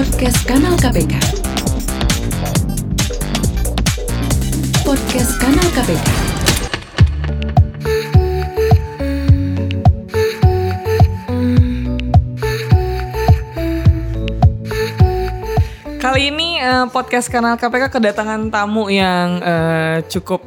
Podcast Kanal KPK. Podcast Kanal KPK. Kali ini eh, podcast kanal KPK kedatangan tamu yang eh, cukup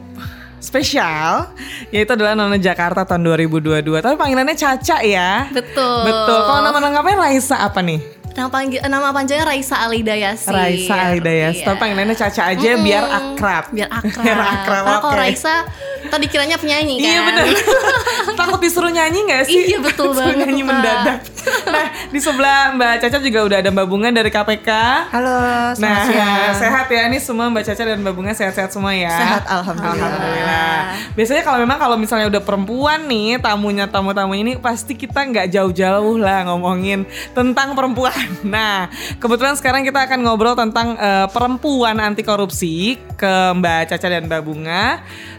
spesial yaitu adalah Nona Jakarta tahun 2022. Tapi panggilannya Caca ya. Betul. Betul. Kalau nama lengkapnya Raisa apa nih? Nama, panggil, nama panjangnya Raisa Alidayasi. Raisa Alidayas. Iya. Tapi panggilannya Caca aja Mm-mm. biar akrab. Biar akrab. biar akrab. Karena kalau oke. Raisa tadi kiranya penyanyi kan. Iya bener Takut disuruh nyanyi gak sih? Iya, betul banget nyanyi mendadak Nah di sebelah Mbak Caca juga udah ada Mbak Bunga dari KPK Halo, selamat Nah siang. sehat ya Ini semua Mbak Caca dan Mbak Bunga sehat-sehat semua ya Sehat, alhamdulillah. Alhamdulillah. Biasanya kalau memang kalau misalnya udah perempuan nih Tamunya tamu-tamu ini Pasti kita nggak jauh-jauh lah ngomongin Tentang perempuan Nah kebetulan sekarang kita akan ngobrol tentang eh, Perempuan anti korupsi Ke Mbak Caca dan Mbak Bunga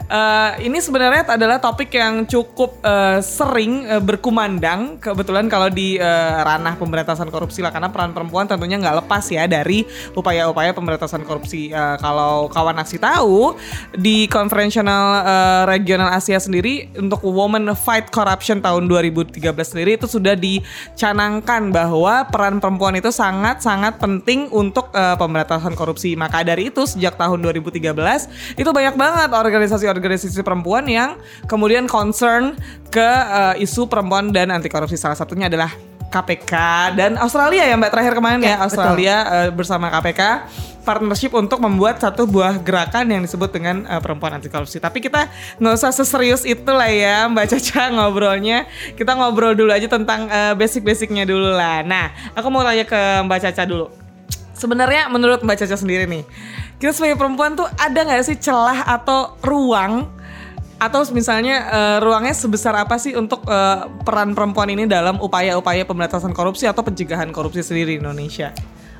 Eh, ini sebenarnya adalah topik yang cukup eh, sering eh, berkumandang kebetulan kalau di eh, ranah pemberantasan korupsi lah. Karena peran perempuan tentunya nggak lepas ya dari upaya-upaya pemberantasan korupsi. Eh, kalau kawan aksi tahu di konferensional eh, regional Asia sendiri untuk Women Fight Corruption tahun 2013 sendiri itu sudah dicanangkan bahwa peran perempuan itu sangat-sangat penting untuk eh, pemberantasan korupsi. Maka dari itu sejak tahun 2013 itu banyak banget organisasi-organisasi perempuan yang kemudian concern ke eh, isu perempuan dan anti korupsi. Salah satunya adalah KPK dan Australia ya Mbak terakhir kemarin ya, Ya, betul. Australia eh, bersama KPK partnership untuk membuat satu buah gerakan yang disebut dengan eh, perempuan anti korupsi. Tapi kita nggak usah seserius itu lah ya Mbak Caca ngobrolnya. Kita ngobrol dulu aja tentang eh, basic-basicnya dulu lah. Nah, aku mau tanya ke Mbak Caca dulu. Sebenarnya menurut Mbak Caca sendiri nih, kita sebagai perempuan tuh ada nggak sih celah atau ruang atau misalnya eh, ruangnya sebesar apa sih untuk eh, peran perempuan ini dalam upaya-upaya pemberantasan korupsi atau pencegahan korupsi sendiri di Indonesia?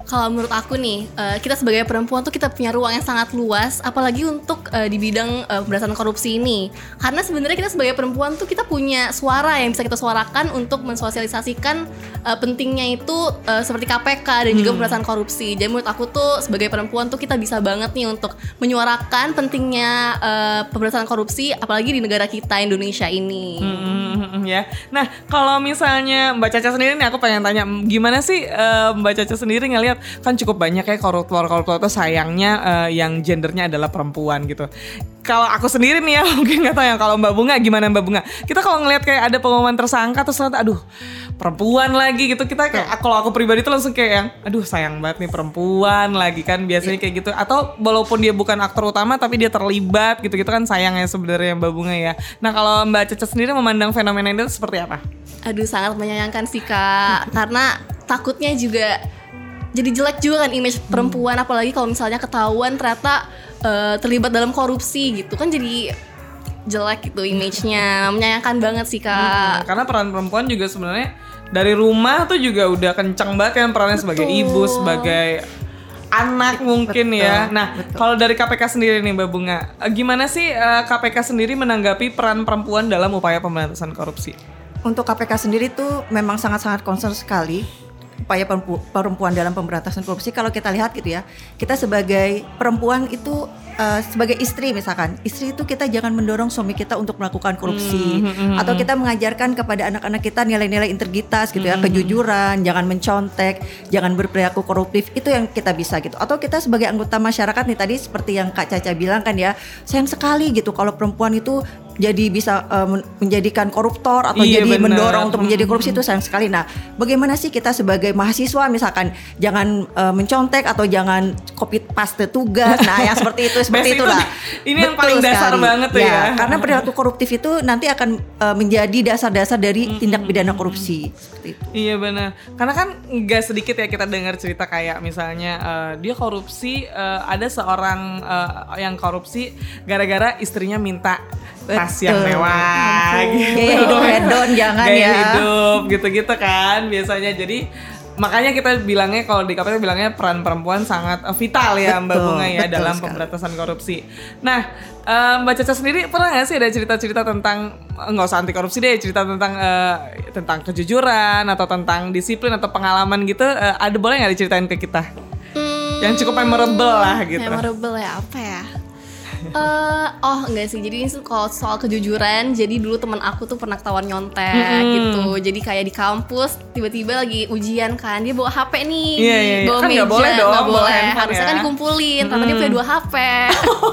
Kalau menurut aku nih, eh, kita sebagai perempuan tuh kita punya ruang yang sangat luas, apalagi untuk eh, di bidang pemberantasan korupsi ini. Karena sebenarnya kita sebagai perempuan tuh kita punya suara yang bisa kita suarakan untuk mensosialisasikan eh, pentingnya itu eh, seperti KPK dan juga pemberantasan korupsi. Jadi menurut aku tuh sebagai perempuan tuh kita bisa banget nih untuk menyuarakan pentingnya eh, pemberantasan korupsi, apalagi di negara kita Indonesia ini. Hmm, ya. Nah, kalau misalnya Mbak Caca sendiri nih aku pengen tanya gimana sih eh, Mbak Caca sendiri ngelihat kan cukup banyak ya koruptor-koruptor itu sayangnya eh, yang gendernya adalah perempuan gitu. Kalau aku sendiri nih ya mungkin nggak tahu yang kalau Mbak Bunga gimana Mbak Bunga. Kita kalau ngelihat kayak ada pengumuman tersangka terus ternyata aduh perempuan lagi gitu kita kayak kalau aku pribadi tuh langsung kayak yang aduh sayang banget nih perempuan lagi kan biasanya kayak gitu atau walaupun dia bukan aktor utama tapi dia terlibat gitu gitu kan sayangnya sebenarnya Mbak Bunga ya. Nah kalau Mbak Caca sendiri memandang fenomena ini seperti apa? Aduh sangat menyayangkan sih kak Karena takutnya juga Jadi jelek juga kan image perempuan Apalagi kalau misalnya ketahuan ternyata eh, Terlibat dalam korupsi gitu Kan jadi jelek gitu image-nya Menyayangkan banget sih Nah, kak karena peran perempuan juga sebenarnya dari rumah tuh juga udah kencang banget kan perannya sebagai Betul. ibu, sebagai anak mungkin ya. Nah, betul. kalau dari KPK sendiri nih Mbak Bunga, eh, gimana sih eh, KPK sendiri menanggapi peran perempuan dalam upaya pemberantasan korupsi? Untuk KPK sendiri tuh memang sangat-sangat concern sekali upaya perempu- perempuan dalam pemberantasan korupsi. Kalau kita lihat gitu ya, kita sebagai perempuan itu eh, sebagai istri misalkan, istri itu kita jangan mendorong suami kita untuk melakukan korupsi atau kita mengajarkan kepada anak-anak kita nilai-nilai integritas gitu ya, kejujuran, jangan mencontek, jangan berperilaku koruptif. Itu yang kita bisa gitu. Atau kita sebagai anggota masyarakat nih tadi seperti yang Kak Caca bilang kan ya, sayang sekali gitu kalau perempuan itu jadi bisa men- menjadikan koruptor atau Iya, jadi benar. mendorong untuk menjadi korupsi itu sayang sekali. Nah, bagaimana sih kita sebagai mahasiswa misalkan jangan eh, mencontek atau jangan copy paste tugas. Nah, yang seperti itu seperti itulah. Ini yang paling dasar banget tuh ya. Karena perilaku koruptif itu nanti akan eh, menjadi dasar-dasar dari tindak pidana korupsi. Seperti itu. Iya benar. Karena kan nggak sedikit ya kita dengar cerita kayak misalnya eh, dia korupsi eh, ada seorang eh, yang korupsi gara-gara istrinya minta tas yang Betul. mewah gitu. Gaya hidup hedon jangan Gaya ya. hidup gitu-gitu kan biasanya. Jadi makanya kita bilangnya kalau di KPK bilangnya peran perempuan sangat eh, vital ya Mbak Betul, Bunga ya betul dalam sekali. pemberantasan korupsi. Nah, eh, Mbak Caca sendiri pernah nggak sih ada cerita-cerita tentang eh, nggak usah anti korupsi deh, cerita tentang eh, tentang kejujuran atau tentang disiplin atau pengalaman gitu? eh, ada boleh nggak diceritain ke kita? Hmm, Yang cukup memorable lah gitu. Memorable ya apa ya? Eh, oh enggak sih. Jadi ini kalau soal kejujuran, jadi dulu teman aku tuh pernah ketahuan nyontek Hmm. gitu. Jadi kayak di kampus tiba-tiba lagi ujian kan, dia bawa HP nih, Iya, iya, iya. bawa Kan meja, nggak boleh dong bawa boleh. handphone Harusnya ya. kan dikumpulin. Ternyata dia punya dua HP.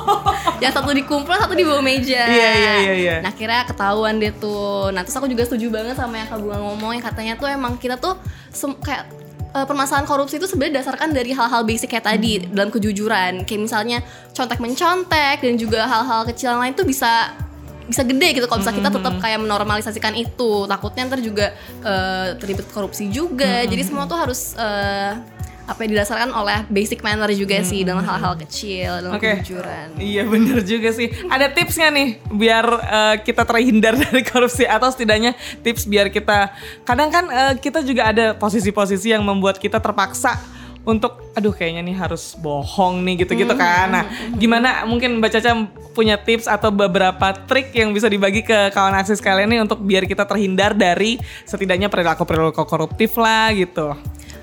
yang satu dikumpul, satu di bawah meja. Iya, iya, iya, iya. Nah kira ketahuan deh tuh. Nah terus aku juga setuju banget sama yang Kak Bunga ngomong yang katanya tuh emang kita tuh kayak eh, permasalahan korupsi itu sebenarnya dasarkan dari hal-hal basic kayak tadi dalam kejujuran. Kayak misalnya contek mencontek dan juga hal-hal kecil lain tuh bisa bisa gede gitu. Kalau misalnya kita tetap kayak menormalisasikan itu. Takutnya ntar juga eh, terlibat korupsi juga. Jadi semua tuh harus eh, apa ya, didasarkan oleh basic manner juga sih dalam hal-hal kecil dalam Oke. kejujuran Iya bener juga sih. Ada tips nggak nih biar eh, kita terhindar dari korupsi atau setidaknya tips biar kita kadang kan eh, kita juga ada posisi-posisi yang membuat kita terpaksa untuk aduh kayaknya nih harus bohong nih gitu-gitu kan. Nah, gimana mungkin Mbak Caca punya tips atau beberapa trik yang bisa dibagi ke kawan akses kalian nih untuk biar kita terhindar dari setidaknya perilaku-perilaku koruptif lah gitu.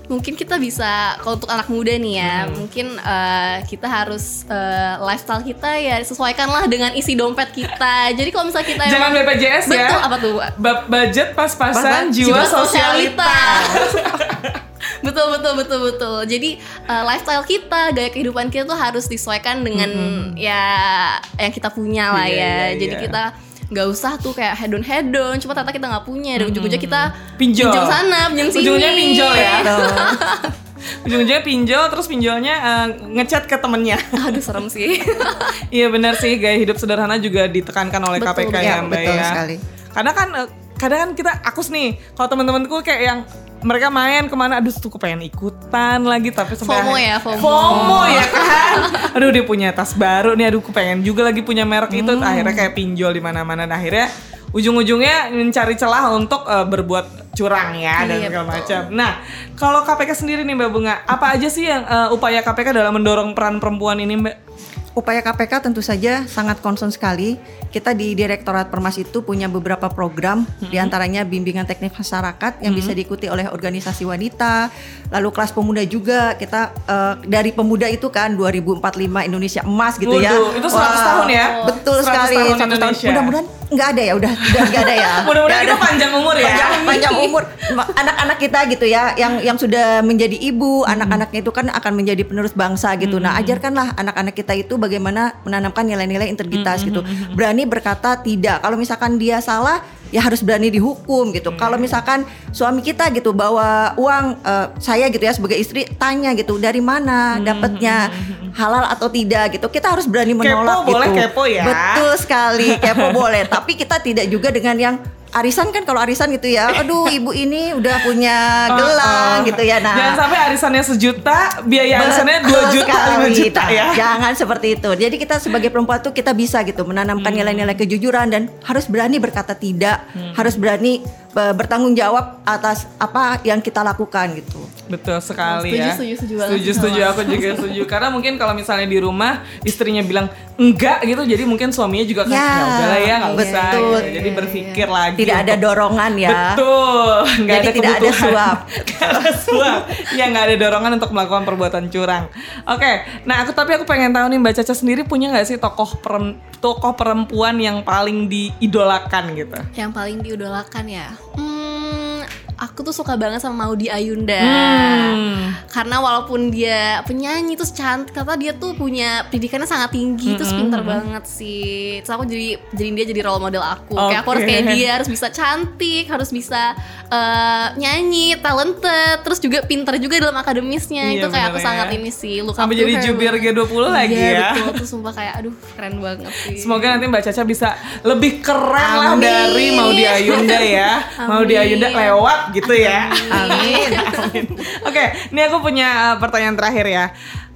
Mungkin kita bisa kalau untuk anak muda nih ya mungkin eh, kita harus eh, lifestyle kita ya sesuaikanlah dengan isi dompet kita. Jadi kalau misalnya kita Jangan emang- BPJS ya. betul apa tuh? Ba- budget pas-pasan, Pas-pasan, jiwa, sosialitas. betul betul betul betul. Jadi eh, lifestyle kita gaya kehidupan kita tuh harus disesuaikan dengan ya yang kita punya lah Iya, ya. iya, jadi iya. kita nggak usah tuh kayak head on head on cuma ternyata kita nggak punya dan ujung-ujungnya kita Pinjol. pinjam sana pinjam sini Ujungnya pinjol ya. Betul. Ujung-ujungnya pinjol terus pinjolnya eh, ngechat ke temennya. aduh serem sih iya benar sih gaya hidup sederhana juga ditekankan oleh Betul, KPK ya Ya, Mbak betul ya. sekali. Kadang kan eh, kadang kan kita akus nih kalau teman-temanku kayak yang mereka main ke mana aduh tuh aku pengen ikutan lagi tapi sampai FOMO ya, FOMO. FOMO ya kan aduh dia punya tas baru nih aduh aku pengen juga lagi punya merek itu Hmm. akhirnya kayak pinjol di mana-mana Nah, akhirnya ujung-ujungnya mencari celah untuk eh, berbuat curang ya dan Iya, segala betul. macam. Nah, kalau KPK sendiri nih Mbak Bunga, apa aja sih yang eh, upaya KPK dalam mendorong peran perempuan ini Mbak? Upaya KPK tentu saja sangat concern sekali. Kita di Direktorat Permas itu punya beberapa program, di antaranya bimbingan teknik masyarakat yang bisa diikuti oleh organisasi wanita, lalu kelas pemuda juga. Kita eh, dari pemuda itu kan 2045 Indonesia emas gitu ya. Waduh, itu 100 Wah, tahun ya? Betul 100 sekali. tahun 100 tahun. Indonesia. Mudah-mudahan nggak ada ya, udah udah nggak ada ya. Mudah-mudahan kita ada. panjang umur ya. Panjang, panjang umur. Anak-anak kita gitu ya yang yang sudah menjadi ibu Hmm. anak-anaknya itu kan akan menjadi penerus bangsa gitu. Nah ajarkanlah anak-anak kita itu bagaimana menanamkan nilai-nilai Hmm, integritas gitu berani berkata tidak. Kalau misalkan dia salah ya harus berani dihukum gitu. Hmm. kalau misalkan suami kita gitu bawa uang eh, saya gitu ya sebagai istri tanya gitu dari mana Hmm, dapatnya? halal atau tidak? gitu. Kita harus berani menolak Kepo boleh, gitu. kepo ya. betul sekali. Kepo boleh tapi kita tidak juga dengan yang arisan kan kalau arisan gitu ya aduh ibu ini udah punya gelang Oh, oh. gitu ya nah Jangan sampai arisannya sejuta, biaya arisannya 2 Betul juta, 5 sekali. juta Nah, ya. Jangan seperti itu. Jadi kita sebagai perempuan tuh kita bisa gitu menanamkan Hmm. nilai-nilai kejujuran dan harus berani berkata tidak, Hmm. harus berani eh, bertanggung jawab atas apa yang kita lakukan gitu. Betul sekali Setuju, ya. setuju, setuju Setuju. Aku juga setuju. Karena mungkin kalau misalnya di rumah istrinya bilang enggak gitu, jadi mungkin suaminya juga kan Ya, ya udahlah ya nggak usah. betul. gitu. Jadi berpikir lagi. Tidak ada dorongan ya. Betul, nggak Jadi ada tidak ada kebutuhan. suap. Ada suap. Ya nggak ada dorongan untuk melakukan perbuatan curang. Oke, nah aku tapi aku pengen tahu nih Mbak Caca sendiri punya nggak sih tokoh perem- tokoh perempuan yang paling diidolakan gitu? yang paling diidolakan ya hmm, aku tuh suka banget sama Maudi Ayunda Hmm. karena walaupun dia penyanyi terus cantik ternyata dia tuh punya pendidikannya sangat tinggi terus pinter banget sih terus aku jadi jadi dia jadi role model aku kayak aku harus kayak dia harus bisa cantik harus bisa eh, nyanyi talented terus juga pinter juga dalam akademisnya Iya, itu kayak aku ya. sangat ini sih look Sampai jadi jubir banget. G20 lagi Iya, ya. betul tuh sumpah kayak aduh keren banget sih Semoga nanti Mbak Caca bisa lebih keren lah Amin. dari Maudi Ayunda ya. Maudi Amin. Ayunda lewat gitu ya. Amin. Amin. Oke, ini aku punya uh, pertanyaan terakhir ya.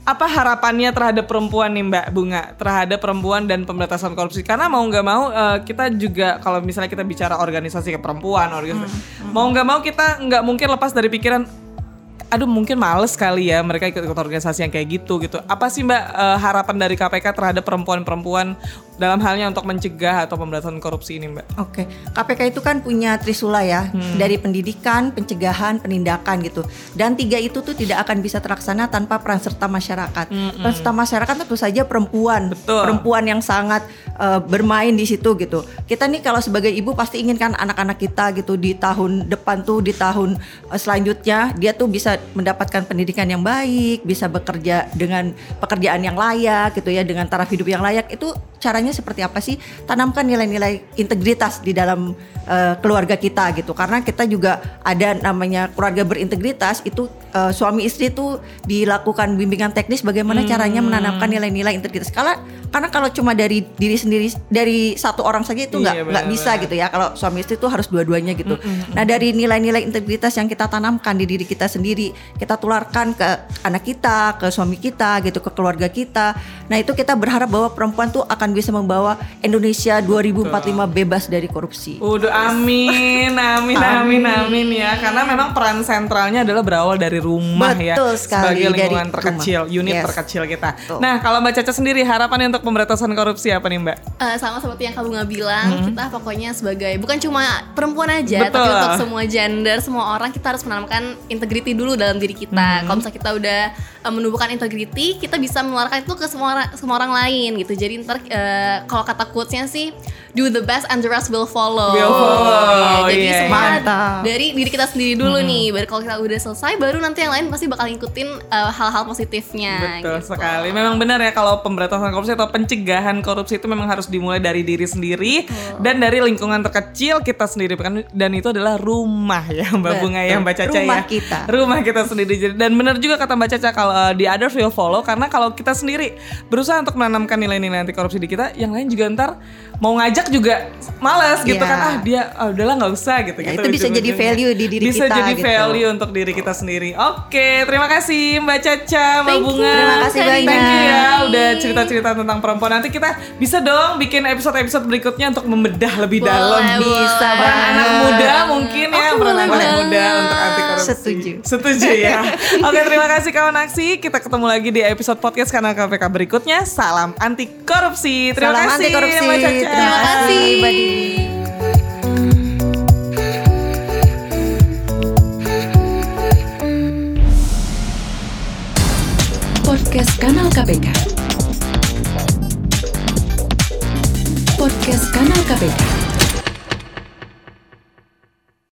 Apa harapannya terhadap perempuan nih Mbak Bunga terhadap perempuan dan pemberantasan korupsi? Karena mau nggak mau uh, kita juga kalau misalnya kita bicara organisasi ke perempuan, organisasi Hmm, mau nggak mau kita nggak mungkin lepas dari pikiran aduh mungkin males kali ya mereka ikut-ikut organisasi yang kayak gitu gitu. Apa sih Mbak eh, harapan dari KPK terhadap perempuan-perempuan dalam halnya untuk mencegah atau pemberantasan korupsi ini Mbak? Oke, KPK itu kan punya trisula ya, Hmm. dari pendidikan, pencegahan, penindakan gitu. Dan tiga itu tuh tidak akan bisa terlaksana tanpa peran serta masyarakat. Peran serta masyarakat tentu saja perempuan, Hmm, Betul. perempuan yang sangat eh, bermain di situ gitu. Kita nih kalau sebagai ibu pasti inginkan anak-anak kita gitu di tahun depan tuh, di tahun eh, selanjutnya dia tuh bisa mendapatkan pendidikan yang baik, bisa bekerja dengan pekerjaan yang layak gitu ya, dengan taraf hidup yang layak. Itu caranya seperti apa sih? Tanamkan nilai-nilai integritas di dalam eh, keluarga kita gitu. Karena kita juga ada namanya keluarga berintegritas itu eh, suami istri itu dilakukan bimbingan teknis bagaimana caranya menanamkan nilai-nilai integritas. Karena karena kalau cuma dari diri sendiri dari satu orang saja itu nggak Iya, nggak bisa gitu ya. Kalau suami istri itu harus dua-duanya gitu. Nah dari nilai-nilai integritas yang kita tanamkan di diri kita sendiri, kita tularkan ke anak kita, ke suami kita gitu, ke keluarga kita. Nah itu kita berharap bahwa perempuan tuh akan bisa membawa Indonesia 2045 bebas dari korupsi. Udah amin, amin, amin, amin ya. Karena memang peran sentralnya adalah berawal dari rumah ya. Betul sekali, Sebagai dari lingkungan terkecil, rumah. unit Yes. terkecil kita. Betul. Nah, kalau Mbak Caca sendiri harapannya untuk pemberantasan korupsi apa nih Mbak? Eh, sama seperti yang Kak Bunga bilang, kita pokoknya sebagai bukan cuma perempuan aja, Betul. tapi untuk semua gender, semua orang kita harus menanamkan integriti dulu dalam diri kita. Kalau misalnya kita udah eh, menumbuhkan integriti, kita bisa menularkan itu ke semua orang, semua orang lain gitu. Jadi ntar eh, kalau kata quotes-nya sih do the best and the rest will follow. Will follow, Jadi iya. semua Mantap. dari diri kita sendiri dulu nih. Baru kalau kita udah selesai, baru nanti yang lain pasti bakal ngikutin eh, hal-hal positifnya. Betul gitu. sekali. Memang benar ya kalau pemberantasan korupsi atau pencegahan korupsi itu memang harus dimulai dari diri sendiri dan dari lingkungan terkecil kita sendiri kan dan itu adalah rumah ya Mbak Betul. Bunga ya Mbak Caca Rumah ya. kita. Rumah kita sendiri. Dan benar juga kata Mbak Caca kalau uh, di others will follow karena kalau kita sendiri berusaha untuk menanamkan nilai-nilai anti korupsi di kita, yang lain juga ntar mau ngajak juga males gitu Iya. kan ah dia ah, udahlah nggak usah gitu Ya, gitu itu bisa jadi value di diri bisa kita, jadi gitu. value untuk diri kita sendiri oke terima kasih Mbak Caca Mbak Thank you. Bunga Terima kasih banyak. Thank you ya udah cerita-cerita tentang perempuan. Nanti kita bisa dong bikin episode-episode berikutnya untuk membedah lebih Boleh, dalam. Bisa. Peran anak banget. muda mungkin ya, Aku peran boleh anak muda untuk anti korupsi. Setuju. Setuju ya. Oke, terima kasih kawan aksi. Kita ketemu lagi di episode podcast kanal KPK berikutnya. Salam anti korupsi. Terima Salam kasih anti korupsi. Mbak Caca. Terima kasih, Mbak Dini. Podcast Kanal KPK. Podcast Kanal KPK.